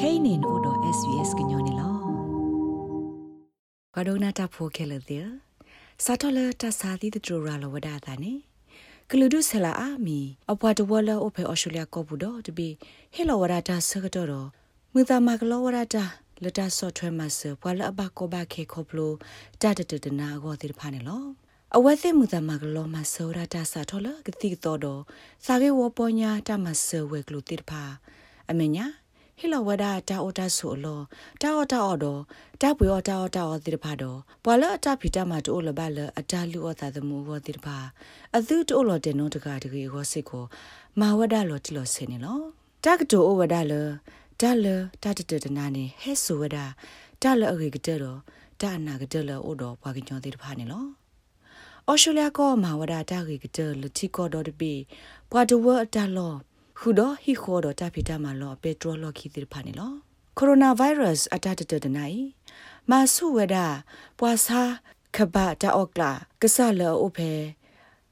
kainin odo svs gnyone lo kadona ta pho khele de sa to le ta sa di de tro ra lo wada ta ne ကလူဒုဆလာအာမီအပွားတဝလအဖေဩစတြေးလျကောဘူးတော့တပီဟေလောဝရတာဆကတော့တော့မူတာမကလောဝရတာလတာဆော့ထွဲမဆပွာလအဘကောဘခေခေါပလိုတတတတနာဂောတိဖာနေလောအဝဲသိမူတာမကလောမဆောရတာစာထောလကတိတော်တော့စာကေဝပညာတမဆဝဲကလူတိဖာအမညာ ဟီလဝဒတာအိုတာဆိုလောတာအော်တာအော်တော့တာပွေအော်တာအော်တာအော်တိဖာတော့ပွာလအတာဖီတာမတိုးလဘလအတာလူအော်တာသမူဝတိဖာအသူတိုးလောတဲ့နောတကာတကေဟောစစ်ကိုမာဝဒလောတိလောဆင်းနေလောတာကတိုအိုဝဒလဒါလတာတတတနာနေဟဲဆိုဝဒဒါလအဂေကတရောဒါနာကတလအိုတော့ဘာကညောတိဖာနေလောအော်စတြေးလျကောမာဝဒတာဂေကတလတိကောတော့တပိပွာတဝအတာလော ခုတော့ဟီခေါ်တော့တဖိတမလောပက်ထရိုလောခီတိဖာနေလောကိုရိုနာဗိုင်းရပ်စ်အတတတတနိုင်မာဆုဝဒပွာစာခဘတာအော့ကလာကဆလောအိုဖဲ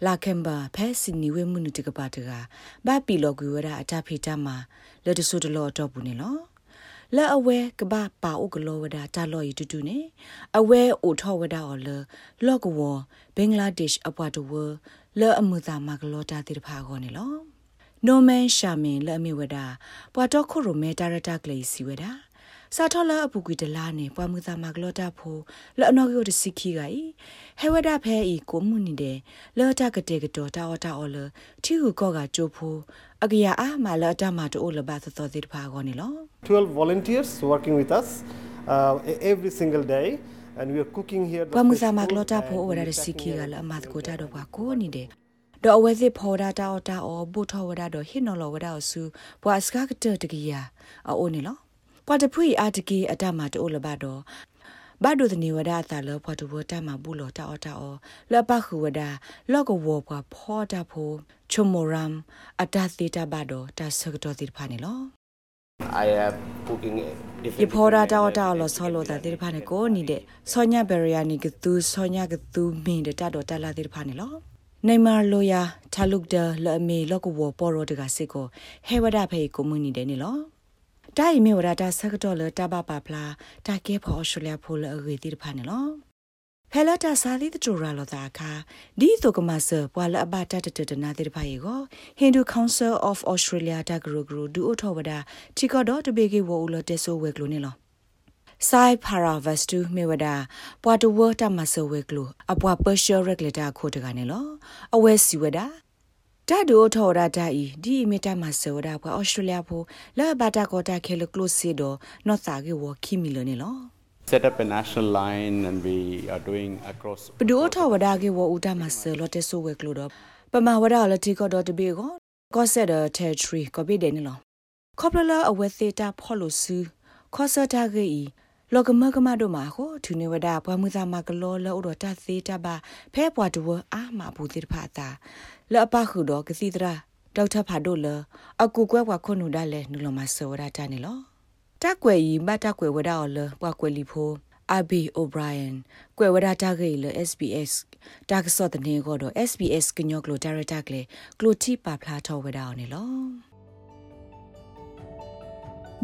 လာကမ်ဘာဖဲစနီဝဲမှုနုတကပါတကဘာပီလောကွေဝဒအတဖိတမလတဆုတလောတော့ဘူးနေလောလဲအဝဲကဘာပါဥကလောဝဒတာလော်ရီတူတူနေအဝဲအိုထောဝဒအော်လလော့ကဝဘင်္ဂလားဒေ့ရှ်အပွားတဝလဲအမှုသာမကလောတာတိတဖာခေါ်နေလော နိုမန်ရှာမင်လဲအမိဝဒပွာတော့ခုရိုမဲတာရတာကလေးစီဝဒစာထောလအပူကွေတလာနေပွားမှုသာမကလောတာဖိုလဲအနော်ကိုတစီခီကဤဟဲဝဒဖဲဤကိုမှုနေတယ်လဲတာကတဲ့ကတော့တာအော်တာအော်လထီဟုကောကကြိုဖိုအကရအားမလာတမတိုလဘသသောတိဖာကောနေလော12 volunteers working with us uh, every single day and we are cooking here ပမှုစာမကလောတာဖိုဝရရစီခီကလအမတ်ကိုတာတော့ပါကိုနေတယ် ဒေါ်အဝဲစစ်ဖော်တာတာတာအောဘူထောဝရတော့ဟိနော်လောဝရအဆူဘွာစကားကတတကီယာအိုနေလောပွာတဖွေအာတကီအတမတိုလဘတော့ဘာဒုဒနေဝဒသာလဖော်တဝတာမဘူးလောတာအတာအောလပခုဝဒလောကဝဘဖောတာဖိုချုံမိုရမ်အတသီတာဘဒတာဆကတော့တိဖာနေလော I am cooking different ဒီဖော်တာတောတာလောဆောလောတာတိဖာနေကိုနေတဲ့ဆောညာဘရီယာနီကသူဆောညာကသူမင်းတဲ့တတော်တလာတိဖာနေလော နေမာလိုယာထလုကဒလအမေလောကဝပေါ်ရတကစစ်ကိုဟဲဝဒဖေကိုမူနီတဲ့နေလောတိုင်မေဝရတာဆကတော့လတဘပါဖလာတာကေဖော်ရှူလျာဖိုလအဂေတိဖာနေလောဖဲလာတာစာလီတတူရာလောတာခါဒီတိုကမဆပွာလအဘတာတတတနာတိဖာယေကို Hindu Council of Australia တာဂရူဂရူဒူအထောဝဒချီကတော့တဘေကေဝဦးလတက်ဆိုဝဲကလိုနေလော ဆိုင်ပါရာဗတ်တူမေဝဒပွာတဝတာမဆဝဲကလိုအပွာပရှယ်ရက်လက်တာခိုတကနေလောအဝဲစီဝဒတာဒိုထော်ရတာဤဒီမီတာမဆောဒါပွာဩစတြေးလျဖိုလာဘတာကောတာခဲလကလိုစီဒိုနော့စာကေဝခီမီလနေလော set up a national line and we are doing across ပဒိုထော်ဝဒါကေဝဦးတာမဆောလော်တက်ဆိုဝဲကလိုတော့ပမာဝဒါလတိကောတော့တဘေကိုကောဆက်ဒတယ်ထရီကောပိဒေနေလောကောပလလာအဝဲသေးတာဖော်လို့စူခောဆတာကေဤ လောကမကမတို့မှာဟိုသူနေဝဒဘွားမှုသားမကလောလောတော့တသေးတပါဖဲဘွားတဝအာမဘူးတိဖာတာလောအပခုတော့ကစီတရာဒေါက်တာဖာတို့လအကူကွဲဘွားခွနုဒါလဲနုလမဆောရတာနေလောတက်ွယ်ဤမတက်ွယ်ဝဒါော်လဘွားကွယ်လီဖိုအဘီအိုဘရိုင်ယန်ကွယ်ဝဒါတာဂေလ SBS တာကစောတနေကိုတော့ SBS ကညောကလိုဒါရတာကလေကလိုတီပါဖလာထောဝဒါော်နေလော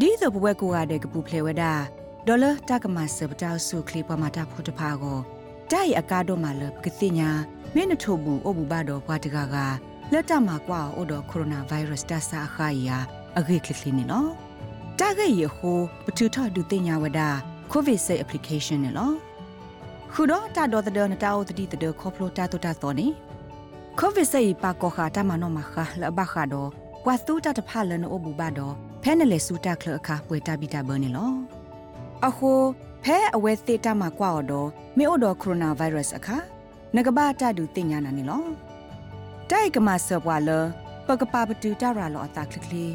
ဒီသဘဝကူရတဲ့ကပူဖလေဝဒါ ဒေါ်လာတကမဆပတောက်စုခလီပမာတာဖို့တဖာကိုတိုင်အကားတော့မှလကတိညာမင်းထို့ဘူးအဘူဘာတော့ဘွားတကာကလက်တမှာကွာအိုတော့ကိုရိုနာဗိုင်းရပ်စ်တဆာခါယာအဂိကလီနေနော်တာဂေယဟိုပထူထဒုတင်ညာဝဒကိုဗစ်ဆေး application နော်ခုတော့တာတော်တဲ့နတာအိုတတိတဲ့ခေါပလိုတာတိုတာတော်နေကိုဗစ်ဆေးပါကောခါတာမနောမခါလဘခါတော့ကွာတူတာတဖာလနအိုဘူဘာတော့ဖဲနလေစူတာခလအခါပွေတာဘီတာဘနေလော အခုဖဲအဝဲသေးတာမှာကွာတော့မေအိုတော့ကိုရိုနာဗိုင်းရပ်စ်အခါငကဘာတတူတင်ညာနာနေလောတိုက်ကမဆောပွာလပကပပတူတရာလောအတာခလကလီ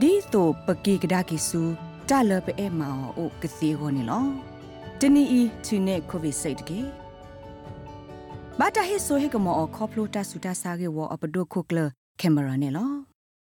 ဒီတိုပကီကဒါကီဆူတလပအဲမောင်အိုကစီဟောနေလောတနီအီသူနေကိုဗစ်စိတ်တကေဘာတာဟိဆိုဟေကမောခေါပလိုတာဆူတာဆာကေဝအပဒိုခုကလကင်မရာနေလော